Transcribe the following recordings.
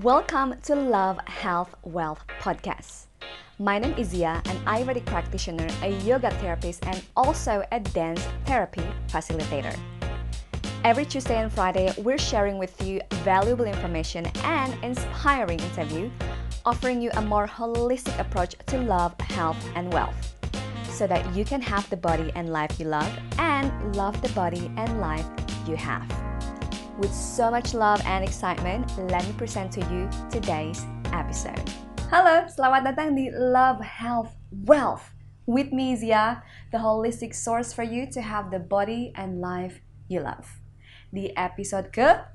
Welcome to Love, Health, Wealth podcast. My name is Zia, an Ayurvedic practitioner, a yoga therapist, and also a dance therapy facilitator. Every Tuesday and Friday, we're sharing with you valuable information and inspiring interview, offering you a more holistic approach to love, health, and wealth so that you can have the body and life you love and love the body and life you have. With so much love and excitement, let me present to you today's episode. Halo, selamat datang di Love, Health, Wealth. With me, Zia, the holistic source for you to have the body and life you love. Di episode ke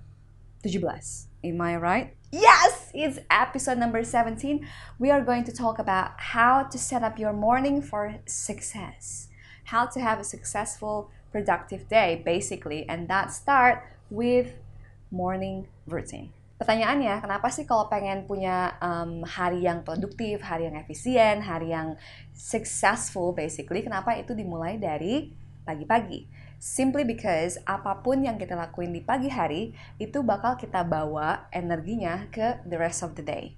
17. Am I right? Yes, it's episode number 17. We are going to talk about how to set up your morning for success. How to have a successful, productive day, basically. And that start with morning routine. Pertanyaannya, kenapa sih kalau pengen punya um, hari yang produktif, hari yang efisien, hari yang successful basically, kenapa itu dimulai dari pagi-pagi? Simply because apa pun yang kita lakuin di pagi hari, itu bakal kita bawa energinya ke the rest of the day.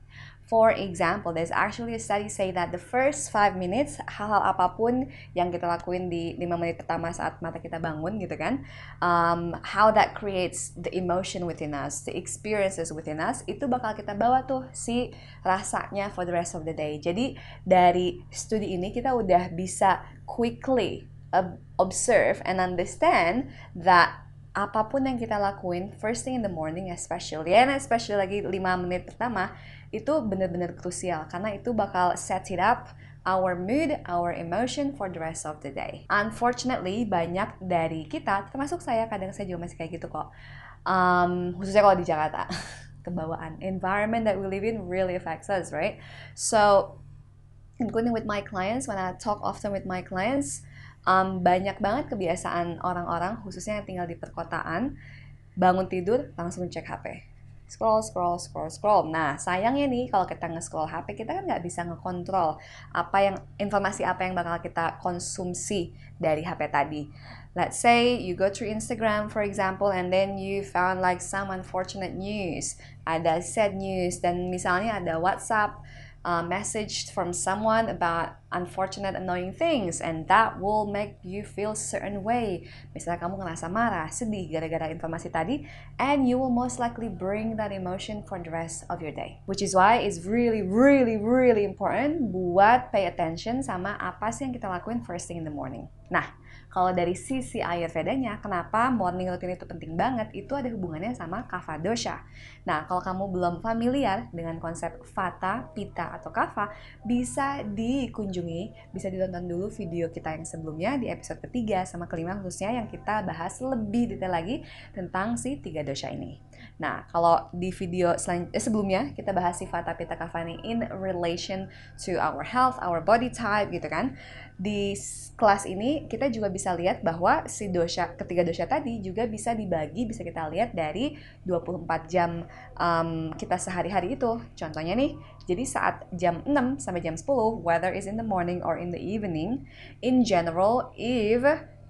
For example, there's actually a study say that the first 5 minutes, hal-hal apa pun yang kita lakuin di 5 menit pertama saat mata kita bangun gitu kan, um, how that creates the emotion within us, the experiences within us, itu bakal kita bawa tuh si rasanya for the rest of the day. Jadi dari studi ini kita udah bisa quickly observe and understand that apa pun yang kita lakuin first thing in the morning especially and especially lagi 5 menit pertama itu benar-benar krusial karena itu bakal set it up our mood, our emotion for the rest of the day. Unfortunately, banyak dari kita, termasuk saya, kadang saya juga masih kayak gitu kok. Um, khususnya kalau di Jakarta, kebawaan. Environment that we live in really affects us, right? So, including with my clients, when I talk often with my clients, um, banyak banget kebiasaan orang-orang, khususnya yang tinggal di perkotaan, bangun tidur langsung cek HP. Scroll, scroll, scroll, scroll. Nah, sayangnya nih kalau kita nge-scroll HP, kita kan nggak bisa ngekontrol apa yang informasi apa yang bakal kita konsumsi dari HP tadi. Let's say you go through Instagram, for example, and then you found like some unfortunate news. Ada sad news, dan misalnya ada WhatsApp, uh, message from someone about unfortunate annoying things and that will make you feel certain way. Misalnya kamu ngerasa marah sedih gara-gara informasi tadi and you will most likely bring that emotion for the rest of your day. Which is why it's really really really important buat pay attention sama apa sih yang kita lakuin first thing in the morning. Nah kalau dari sisi Ayurvedanya, kenapa morning routine itu penting banget? Itu ada hubungannya sama Kapha dosha. Nah, kalau kamu belum familiar dengan konsep Vata, Pitta, atau Kapha, bisa dikunjungi, bisa ditonton dulu video kita yang sebelumnya di episode ketiga sama kelima khususnya yang kita bahas lebih detail lagi tentang si tiga dosha ini. Nah, kalau di video eh, sebelumnya kita bahas si Vata, Pitta, Kapha ini in relation to our health, our body type gitu kan di kelas ini kita juga bisa lihat bahwa si dosha ketiga dosha tadi juga bisa dibagi bisa kita lihat dari 24 jam um, kita sehari-hari itu. Contohnya nih, jadi saat jam 6 sampai jam 10 whether is in the morning or in the evening, in general if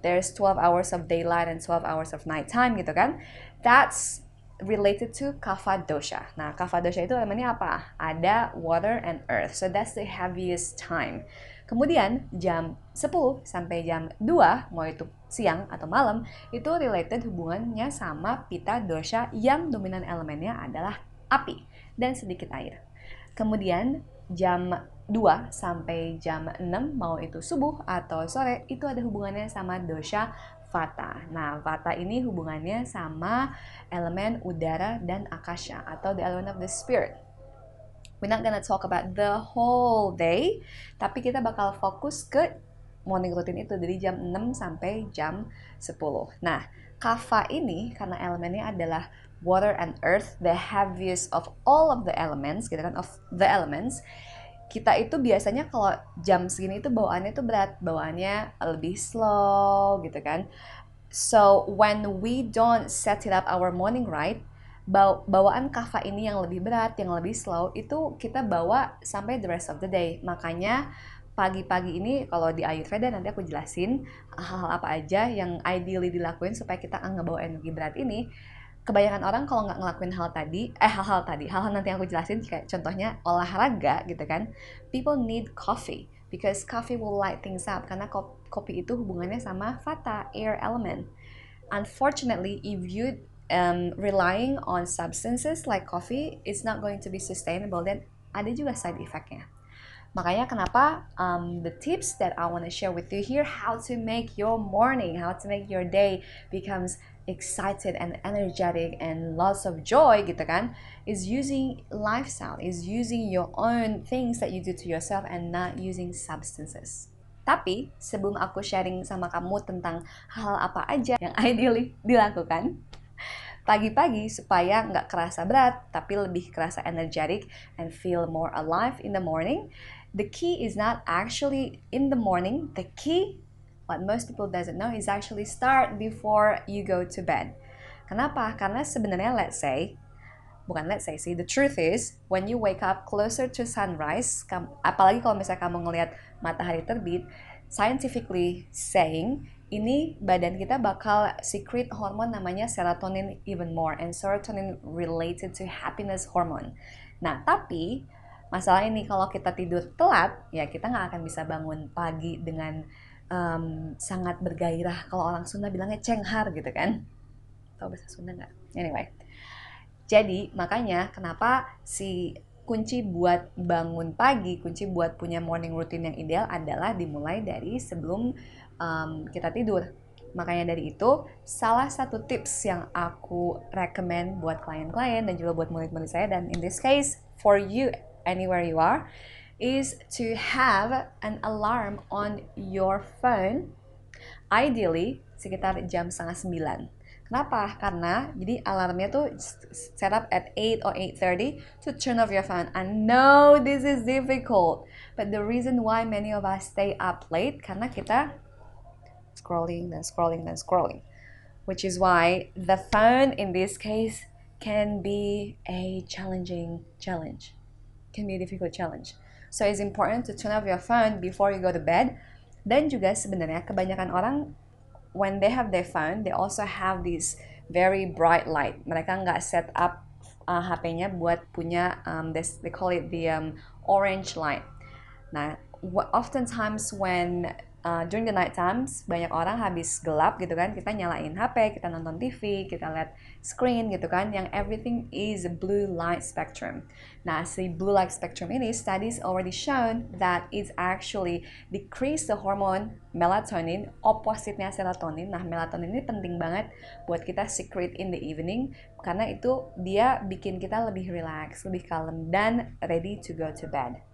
there's 12 hours of daylight and 12 hours of night time gitu kan. That's related to kapha dosha. Nah, kapha dosha itu elemennya apa? Ada water and earth. So that's the heaviest time. Kemudian jam 10 sampai jam 2, mau itu siang atau malam, itu related hubungannya sama pita dosha yang dominan elemennya adalah api dan sedikit air. Kemudian jam 2 sampai jam 6, mau itu subuh atau sore, itu ada hubungannya sama dosha Vata. Nah, Vata ini hubungannya sama elemen udara dan akasha atau the element of the spirit. We're not gonna talk about the whole day, tapi kita bakal fokus ke morning routine itu dari jam 6 sampai jam 10. Nah, Kapha ini karena elemennya adalah water and earth, the heaviest of all of the elements, gitu kan, of the elements. Kita itu biasanya kalau jam segini itu bawaannya itu berat, bawaannya lebih slow gitu kan. So when we don't set it up our morning right, bawaan kava ini yang lebih berat, yang lebih slow itu kita bawa sampai the rest of the day. Makanya pagi-pagi ini kalau di Ayurveda nanti aku jelasin hal-hal apa aja yang ideally dilakuin supaya kita nggak bawa energi berat ini. Kebanyakan orang kalau nggak ngelakuin hal tadi, eh hal-hal tadi, hal-hal nanti yang aku jelasin kayak contohnya olahraga gitu kan, people need coffee because coffee will light things up karena kopi itu hubungannya sama vata, air element. Unfortunately, if you um, relying on substances like coffee, it's not going to be sustainable. Dan ada juga side effectnya. Makanya kenapa um, the tips that I want to share with you here, how to make your morning, how to make your day becomes excited and energetic and lots of joy gitu kan, is using lifestyle, is using your own things that you do to yourself and not using substances. Tapi sebelum aku sharing sama kamu tentang hal apa aja yang ideally dilakukan, pagi-pagi supaya nggak kerasa berat tapi lebih kerasa energetic and feel more alive in the morning the key is not actually in the morning. The key, what most people doesn't know, is actually start before you go to bed. Kenapa? Karena sebenarnya let's say, bukan let's say sih, the truth is when you wake up closer to sunrise, apalagi kalau misalnya kamu ngelihat matahari terbit, scientifically saying ini badan kita bakal secret hormon namanya serotonin even more and serotonin related to happiness hormone. Nah, tapi masalah ini kalau kita tidur telat ya kita nggak akan bisa bangun pagi dengan um, sangat bergairah. Kalau orang Sunda bilangnya cenghar gitu kan. Tahu bahasa Sunda nggak? Anyway. Jadi makanya kenapa si kunci buat bangun pagi kunci buat punya morning routine yang ideal adalah dimulai dari sebelum um, kita tidur. Makanya dari itu, salah satu tips yang aku recommend buat klien-klien dan juga buat murid-murid saya dan in this case for you anywhere you are is to have an alarm on your phone ideally sekitar jam setengah sembilan. Kenapa? Karena jadi alarmnya tuh set up at 8 or 8.30 to turn off your phone. I know this is difficult, but the reason why many of us stay up late karena kita scrolling dan scrolling dan scrolling. Which is why the phone in this case can be a challenging challenge can be a difficult challenge. So it's important to turn off your phone before you go to bed. Dan juga sebenarnya kebanyakan orang when they have their phone, they also have this very bright light. Mereka nggak set up uh, HP-nya buat punya um, this, they call it the um, orange light. Nah, oftentimes when uh, during the night times banyak orang habis gelap gitu kan kita nyalain HP kita nonton TV kita lihat screen gitu kan yang everything is blue light spectrum. Nah si blue light spectrum ini studies already shown that it actually decrease the hormone melatonin opposite-nya serotonin. Nah melatonin ini penting banget buat kita secret in the evening karena itu dia bikin kita lebih relax lebih kalem dan ready to go to bed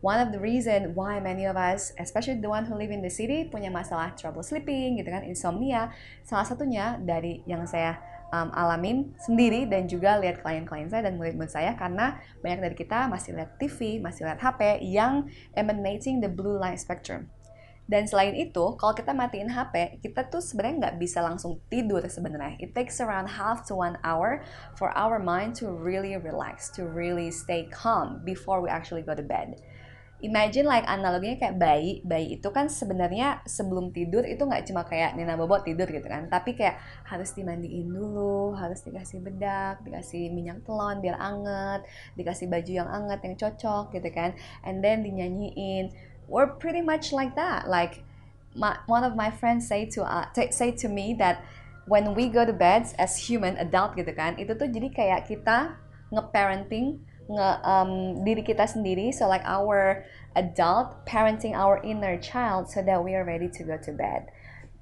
one of the reason why many of us, especially the one who live in the city, punya masalah trouble sleeping, gitu kan, insomnia. Salah satunya dari yang saya um, alamin sendiri dan juga lihat klien-klien saya dan murid-murid saya karena banyak dari kita masih lihat TV, masih lihat HP yang emanating the blue light spectrum. Dan selain itu, kalau kita matiin HP, kita tuh sebenarnya nggak bisa langsung tidur sebenarnya. It takes around half to one hour for our mind to really relax, to really stay calm before we actually go to bed imagine like analoginya kayak bayi. Bayi itu kan sebenarnya sebelum tidur itu nggak cuma kayak Nina Bobo tidur gitu kan tapi kayak harus dimandiin dulu harus dikasih bedak dikasih minyak telon biar anget dikasih baju yang anget yang cocok gitu kan. And then dinyanyiin. We're pretty much like that. Like my, one of my friends say to uh, say to me that when we go to bed as human adult gitu kan itu tuh jadi kayak kita nge-parenting nge um, diri kita sendiri so like our adult parenting our inner child so that we are ready to go to bed.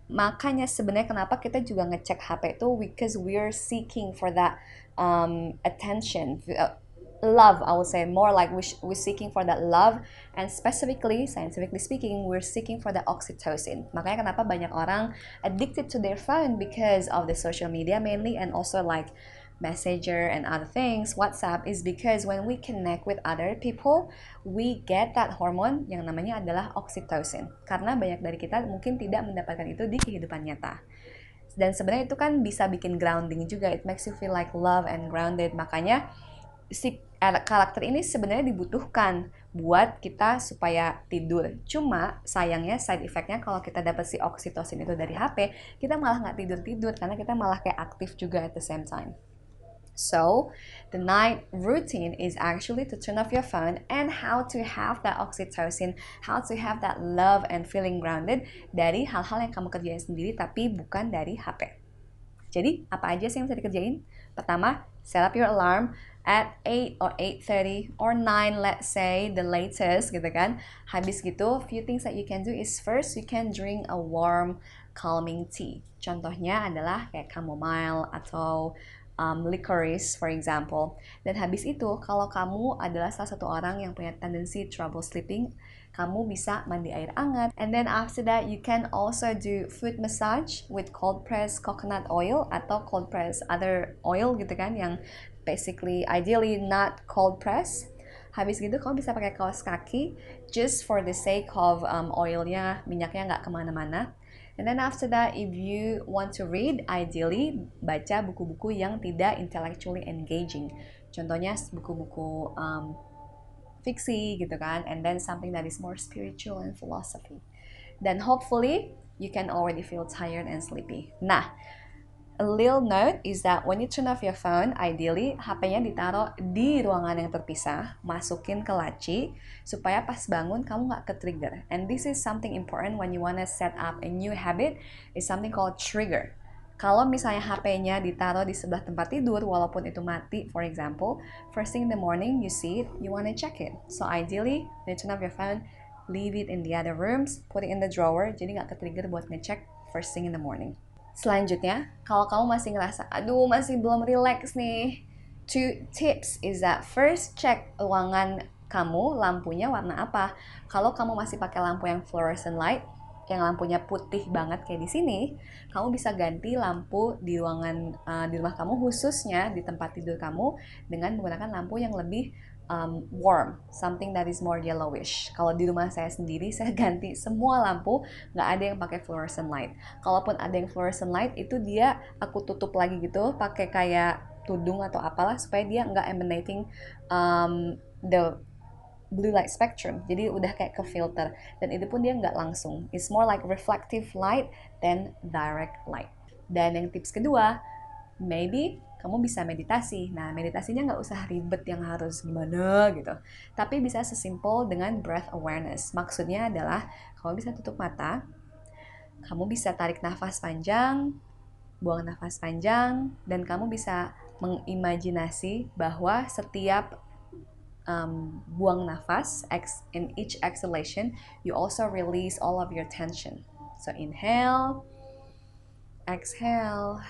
Makanya sebenarnya kenapa kita juga ngecek HP itu because we are seeking for that um, attention uh, love I would say. More like we we're seeking for that love and specifically scientifically speaking we're seeking for the oxytocin. Makanya kenapa banyak orang addicted to their phone because of the social media mainly and also like Messenger and other things, WhatsApp is because when we connect with other people, we get that hormone yang namanya adalah oxytocin. Karena banyak dari kita mungkin tidak mendapatkan itu di kehidupan nyata. Dan sebenarnya itu kan bisa bikin grounding juga. It makes you feel like love and grounded. Makanya si karakter ini sebenarnya dibutuhkan buat kita supaya tidur. Cuma sayangnya side effectnya kalau kita dapat si oxytocin itu dari HP, kita malah nggak tidur-tidur karena kita malah kayak aktif juga at the same time. So, the night routine is actually to turn off your phone and how to have that oxytocin, how to have that love and feeling grounded dari hal-hal yang kamu kerjain sendiri tapi bukan dari HP. Jadi, apa aja sih yang bisa dikerjain? Pertama, set up your alarm at 8 or 8.30 or 9 let's say the latest gitu kan. Habis gitu, few things that you can do is first you can drink a warm calming tea. Contohnya adalah kayak chamomile atau um, licorice for example. Dan habis itu kalau kamu adalah salah satu orang yang punya tendency trouble sleeping, kamu bisa mandi air hangat. And then after that you can also do foot massage with cold press coconut oil atau cold press other oil gitu kan yang basically ideally not cold press. Habis gitu kamu bisa pakai kaos kaki just for the sake of um, oilnya, minyaknya nggak ke mana-mana. And then after that, if you want to read, ideally baca buku-buku yang tidak intellectually engaging. Contohnya buku-buku um, fiksi gitu kan, and then something that is more spiritual and philosophy. Then hopefully you can already feel tired and sleepy. Nah, a little note is that when you turn off your phone, ideally HP-nya ditaruh di ruangan yang terpisah, masukin ke laci, supaya pas bangun kamu nggak ke-trigger. And this is something important when you wanna set up a new habit, is something called trigger. Kalau misalnya HP-nya ditaruh di sebelah tempat tidur, walaupun itu mati, for example, first thing in the morning you see it, you wanna check it. So ideally, when you turn off your phone, leave it in the other rooms, put it in the drawer, jadi nggak ke-trigger buat ngecek first thing in the morning. Selanjutnya, kalau kamu masih ngerasa, aduh masih belum relax nih, two tips is that first check ruangan kamu lampunya warna apa. Kalau kamu masih pakai lampu yang fluorescent light, yang lampunya putih banget kayak di sini, kamu bisa ganti lampu di ruangan uh, di rumah kamu khususnya di tempat tidur kamu dengan menggunakan lampu yang lebih um, warm, something that is more yellowish. Kalau di rumah saya sendiri, saya ganti semua lampu, nggak ada yang pakai fluorescent light. Kalaupun ada yang fluorescent light, itu dia aku tutup lagi gitu, pakai kayak tudung atau apalah supaya dia nggak emanating um, the blue light spectrum. Jadi udah kayak ke filter dan itu pun dia nggak langsung. It's more like reflective light than direct light. Dan yang tips kedua, maybe kamu bisa meditasi. Nah, meditasinya nggak usah ribet yang harus gimana gitu. Tapi bisa sesimpel dengan breath awareness. Maksudnya adalah kamu bisa tutup mata, kamu bisa tarik nafas panjang, buang nafas panjang, dan kamu bisa mengimajinasi bahwa setiap um, buang nafas, in each exhalation, you also release all of your tension. So inhale, exhale,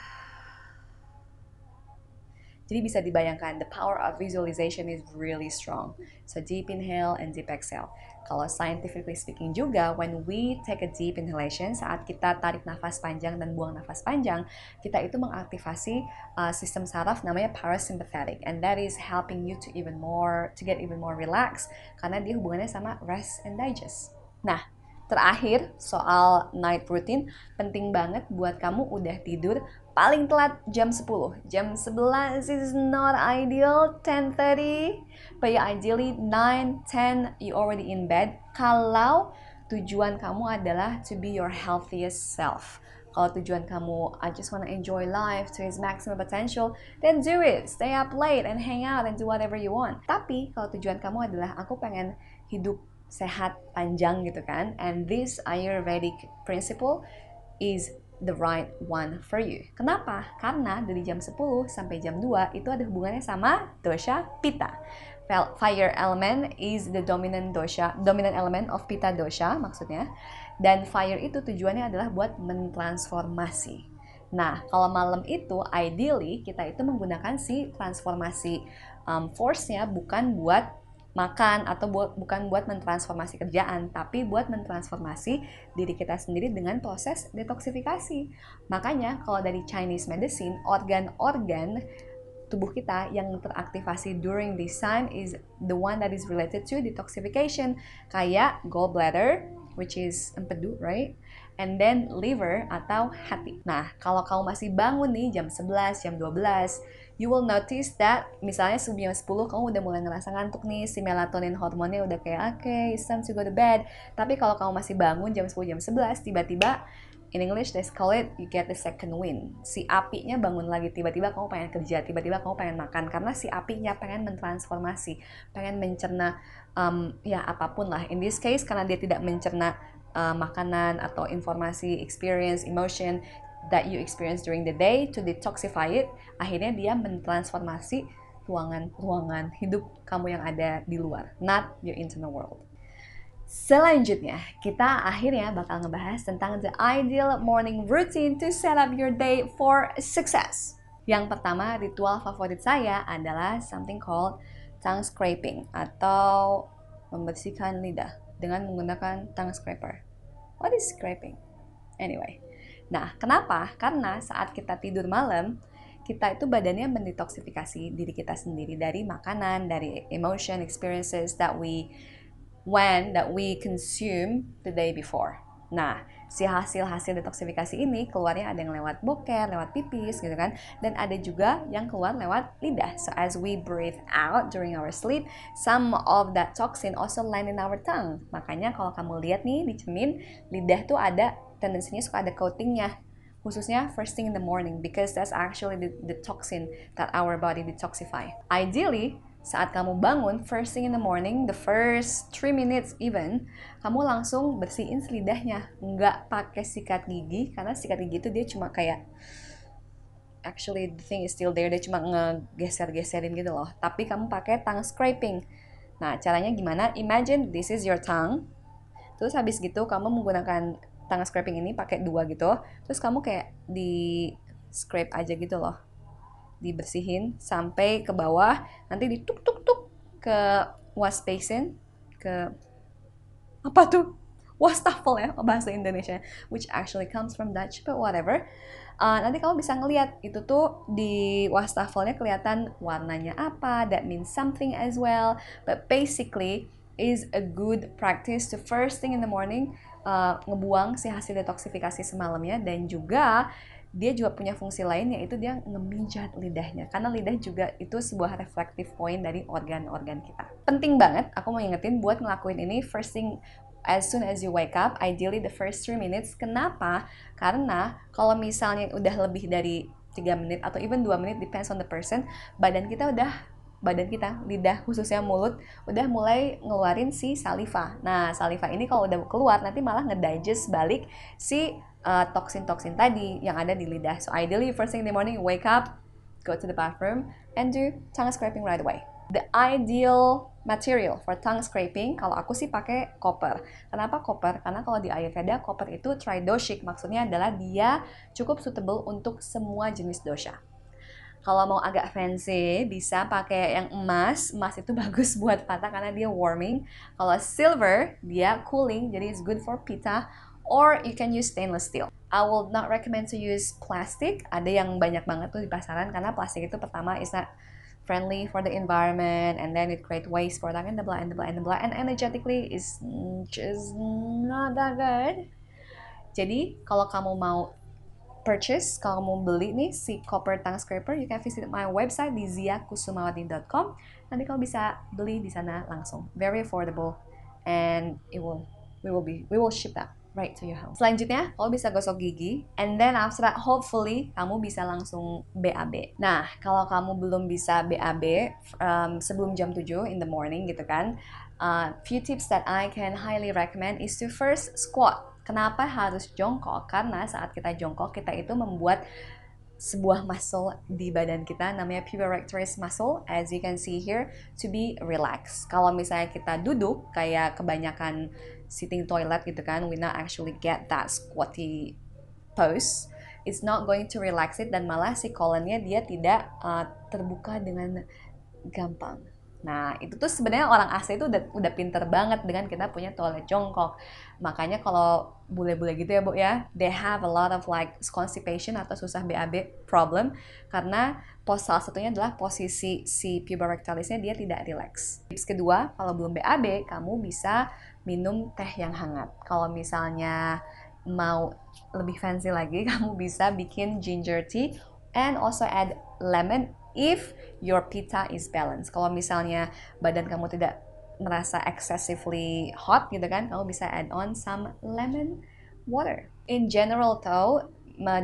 jadi bisa dibayangkan, the power of visualization is really strong. So deep inhale and deep exhale. Kalau scientifically speaking juga, when we take a deep inhalation, saat kita tarik nafas panjang dan buang nafas panjang, kita itu mengaktifasi uh, sistem saraf namanya parasympathetic, and that is helping you to even more, to get even more relaxed, karena dia hubungannya sama rest and digest. Nah, terakhir soal night routine, penting banget buat kamu udah tidur paling telat jam 10 jam 11 is not ideal. 10.30 but yeah, ideally 9, 10 you already in bed. Kalau tujuan kamu adalah to be your healthiest self. Kalau tujuan kamu I just wanna enjoy life to its maximum potential then do it. Stay up late and hang out and do whatever you want. Tapi kalau tujuan kamu adalah aku pengen hidup sehat panjang gitu kan and this Ayurvedic principle is the right one for you. Kenapa? Karena dari jam 10 sampai jam 2 itu ada hubungannya sama dosha pita. Fire element is the dominant dosha, dominant element of pita dosha maksudnya. Dan fire itu tujuannya adalah buat mentransformasi. Nah, kalau malam itu ideally kita itu menggunakan si transformasi um, force-nya bukan buat makan atau buat bukan buat mentransformasi kerjaan, tapi buat mentransformasi diri kita sendiri dengan proses detoksifikasi. Makanya kalau dari Chinese medicine, organ-organ tubuh kita yang teraktivasi during this time is the one that is related to detoxification kayak gallbladder which is empedu right and then liver atau hati. Nah, kalau kamu masih bangun nih jam 11, jam 12, you will notice that misalnya sebelum jam 10 kamu udah mulai ngerasa ngantuk nih, si melatonin hormonnya udah kayak oke, okay, it's time to go to bed. Tapi kalau kamu masih bangun jam 10, jam 11, tiba-tiba In English, they call it you get the second wind. Si apinya bangun lagi, tiba-tiba kamu pengen kerja, tiba-tiba kamu pengen makan karena si apinya pengen mentransformasi, pengen mencerna um, ya apa pun lah. In this case, karena dia tidak mencerna uh, makanan atau informasi, experience, emotion that you experience during the day to detoxify it, akhirnya dia mentransformasi ruangan-ruangan hidup kamu yang ada di luar, not your internal world. Selanjutnya, kita akhirnya bakal ngebahas tentang the ideal morning routine to set up your day for success. Yang pertama, ritual favorit saya adalah something called tongue scraping atau membersihkan lidah dengan menggunakan tongue scraper. What is scraping? Anyway. Nah, kenapa? Karena saat kita tidur malam, kita itu badannya mendetoksifikasi diri kita sendiri dari makanan, dari emotion, experiences that we when that we consume the day before. Nah, si hasil-hasil detoksifikasi ini keluarnya ada yang lewat boker, lewat pipis gitu kan, dan ada juga yang keluar lewat lidah. So as we breathe out during our sleep, some of that toxin also land in our tongue. Makanya kalau kamu lihat nih di cermin, lidah tuh ada tendensinya suka ada coatingnya khususnya first thing in the morning because that's actually the, the toxin that our body detoxify. Ideally, saat kamu bangun first thing in the morning the first 3 minutes even kamu langsung bersihin selidahnya. Nggak pakai sikat gigi karena sikat gigi itu dia cuma kayak actually the thing is still there dia cuma ngegeser-geserin gitu loh. Tapi kamu pakai tongue scraping. Nah caranya gimana? Imagine this is your tongue. Terus habis gitu kamu menggunakan tongue scraping ini pakai dua gitu. Terus kamu kayak di scrape aja gitu loh. Dibersihin sampai ke bawah. Nanti dituk tuk tuk ke wash basin ke apa tuh? Wastafel ya bahasa Indonesia which actually comes from Dutch but whatever. Uh, nanti kamu bisa ngeliat itu tuh di wastafelnya kelihatan warnanya apa that means something as well. But basically is a good practice to first thing in the morning uh, ngebuang si hasil detoksifikasi semalamnya dan juga dia juga punya fungsi lain yaitu dia ngemijat lidahnya karena lidah juga itu sebuah reflective point dari organ-organ kita. Penting banget aku mau ingetin buat ngelakuin ini first thing as soon as you wake up, ideally the first 3 minutes. Kenapa? Karena kalau misalnya udah lebih dari 3 menit atau even 2 menit depends on the person, badan kita udah badan kita, lidah khususnya mulut udah mulai ngeluarin si saliva. Nah, saliva ini kalau udah keluar nanti malah ngedigest balik si uh, toksin-toksin tadi yang ada di lidah. So ideally first thing in the morning wake up, go to the bathroom and do tongue scraping right away. The ideal material for tongue scraping kalau aku sih pakai copper. Kenapa copper? Karena kalau di Ayurveda copper itu tridoshik maksudnya adalah dia cukup suitable untuk semua jenis dosha. Kalau mau agak fancy bisa pakai yang emas. Emas itu bagus buat patah karena dia warming. Kalau silver dia cooling jadi it's good for pita or you can use stainless steel. I will not recommend to use plastic. Ada yang banyak banget tuh di pasaran karena plastik itu pertama is not friendly for the environment and then it create waste product and the blah and the blah and the blah and energetically is just not that good. Jadi kalau kamu mau purchase, kalau kamu beli nih si copper tongue scraper, you can visit my website di ziakusumawati.com. Nanti kamu bisa beli di sana langsung. Very affordable and it will we will be we will ship that right to your house. Selanjutnya, kamu bisa gosok gigi, and then after that, hopefully kamu bisa langsung BAB. Nah, kalau kamu belum bisa BAB um, sebelum jam 7 in the morning gitu kan, uh, few tips that I can highly recommend is to first squat. Kenapa harus jongkok? Karena saat kita jongkok, kita itu membuat sebuah muscle di badan kita namanya pubic muscle as you can see here to be relaxed. Kalau misalnya kita duduk kayak kebanyakan sitting toilet gitu kan, we not actually get that squatty pose. It's not going to relax it dan malah si colonnya dia tidak uh, terbuka dengan gampang. Nah, itu tuh sebenarnya orang Asia itu udah udah pinter banget dengan kita punya toilet jongkok. Makanya kalau bule-bule gitu ya, Bu ya, they have a lot of like constipation atau susah BAB problem karena pos salah satunya adalah posisi si puborectalisnya dia tidak relax. Tips kedua, kalau belum BAB, kamu bisa minum teh yang hangat. Kalau misalnya mau lebih fancy lagi, kamu bisa bikin ginger tea and also add lemon if your pita is balanced. Kalau misalnya badan kamu tidak merasa excessively hot gitu kan, kamu bisa add on some lemon water. In general though,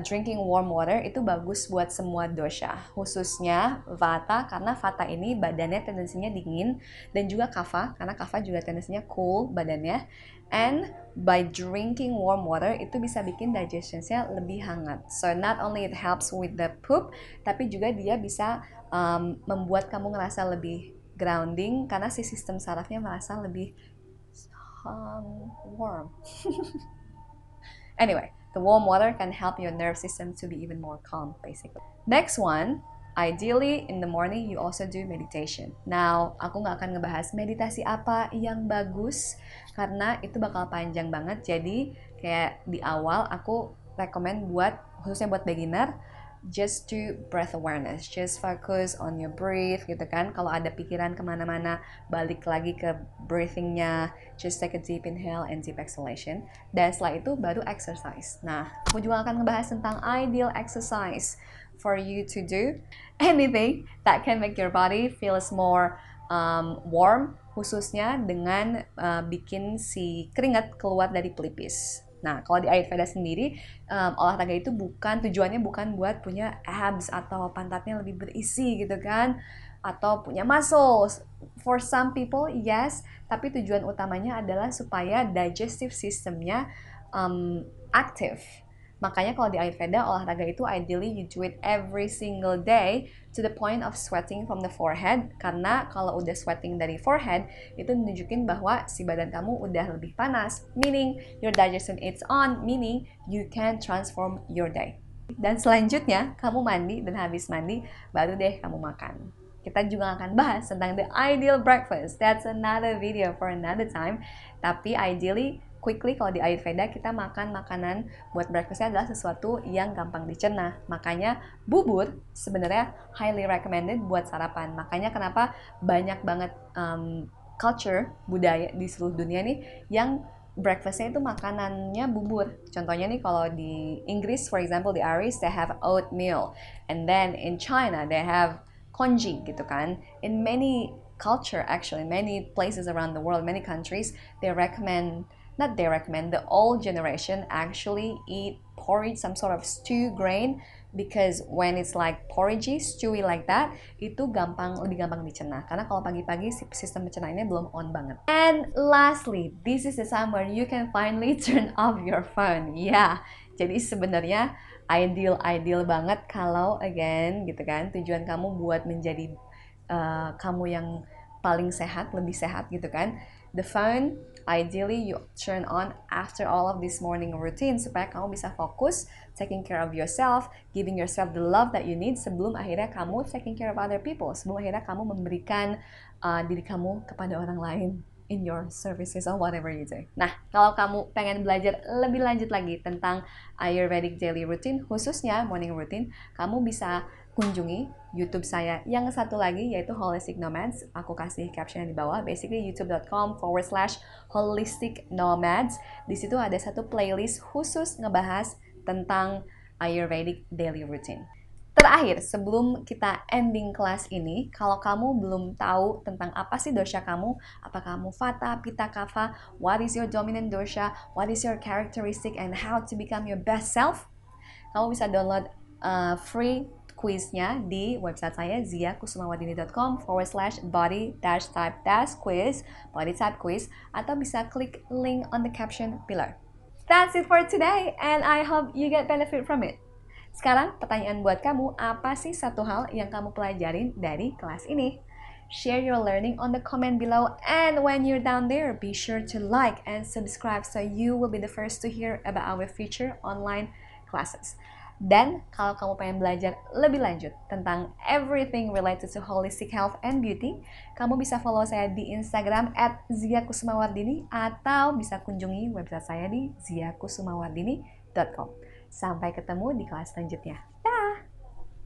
drinking warm water itu bagus buat semua dosha, khususnya vata karena vata ini badannya tendensinya dingin dan juga kapha karena kapha juga tendensinya cool badannya. And by drinking warm water itu bisa bikin digestionnya lebih hangat. So not only it helps with the poop, tapi juga dia bisa um, membuat kamu ngerasa lebih grounding karena si sistem sarafnya merasa lebih um, warm. anyway, The warm water can help your nerve system to be even more calm, basically. Next one, ideally in the morning you also do meditation. Now, aku nggak akan ngebahas meditasi apa yang bagus karena itu bakal panjang banget. Jadi kayak di awal aku rekomend buat khususnya buat beginner just do breath awareness, just focus on your breath gitu kan. Kalau ada pikiran ke mana-mana, balik lagi ke breathingnya, just take a deep inhale and deep exhalation. Dan setelah itu baru exercise. Nah, aku juga akan ngebahas tentang ideal exercise for you to do anything that can make your body feels more um, warm, khususnya dengan uh, bikin si keringat keluar dari pelipis. Nah, kalau di Ayurveda sendiri, um, olahraga itu bukan tujuannya bukan buat punya abs atau pantatnya lebih berisi gitu kan, atau punya muscles. For some people, yes, tapi tujuan utamanya adalah supaya digestive systemnya um, aktif Makanya kalau di Ayurveda olahraga itu ideally you do it every single day to the point of sweating from the forehead karena kalau udah sweating dari forehead itu nunjukin bahwa si badan kamu udah lebih panas meaning your digestion is on meaning you can transform your day. Dan selanjutnya kamu mandi dan habis mandi baru deh kamu makan. Kita juga akan bahas tentang the ideal breakfast. That's another video for another time. Tapi ideally quickly kalau di Ayurveda kita makan makanan buat breakfastnya adalah sesuatu yang gampang dicerna. Makanya bubur sebenarnya highly recommended buat sarapan. Makanya kenapa banyak banget um, culture budaya di seluruh dunia nih yang breakfastnya itu makanannya bubur. Contohnya nih kalau di Inggris, for example di Irish they have oatmeal, and then in China they have congee gitu kan. In many culture actually, many places around the world, many countries they recommend not they recommend the old generation actually eat porridge some sort of stew grain because when it's like porridgey stewy like that itu gampang lebih gampang dicerna karena kalau pagi-pagi sistem pencernaannya belum on banget. And lastly this is the time where you can finally turn off your phone. Yeah. jadi sebenarnya ideal ideal banget kalau again gitu kan tujuan kamu buat menjadi uh, kamu yang paling sehat lebih sehat gitu kan. The phone Ideally, you turn on after all of this morning routine supaya kamu bisa fokus taking care of yourself, giving yourself the love that you need sebelum akhirnya kamu taking care of other people, sebelum akhirnya kamu memberikan uh, diri kamu kepada orang lain in your services or whatever you do. Nah, kalau kamu pengen belajar lebih lanjut lagi tentang Ayurvedic daily routine, khususnya morning routine, kamu bisa kunjungi YouTube saya yang satu lagi yaitu Holistic Nomads. Aku kasih captionnya di bawah. Basically youtube.com forward slash Holistic Nomads. Di situ ada satu playlist khusus ngebahas tentang Ayurvedic daily routine. Terakhir, sebelum kita ending kelas ini, kalau kamu belum tahu tentang apa sih dosha kamu, apa kamu Vata, Pitta, Kapha, what is your dominant dosha, what is your characteristic, and how to become your best self, kamu bisa download uh, free quiznya di website saya ziakusumawadini.com forward slash body dash type dash quiz body type quiz atau bisa klik link on the caption below. That's it for today and I hope you get benefit from it. Sekarang pertanyaan buat kamu, apa sih satu hal yang kamu pelajarin dari kelas ini? Share your learning on the comment below and when you're down there, be sure to like and subscribe so you will be the first to hear about our future online classes. Dan kalau kamu pengen belajar lebih lanjut tentang everything related to holistic health and beauty, kamu bisa follow saya di Instagram at ziakusumawardini atau bisa kunjungi website saya di ziakusumawardini.com. Sampai ketemu di kelas selanjutnya.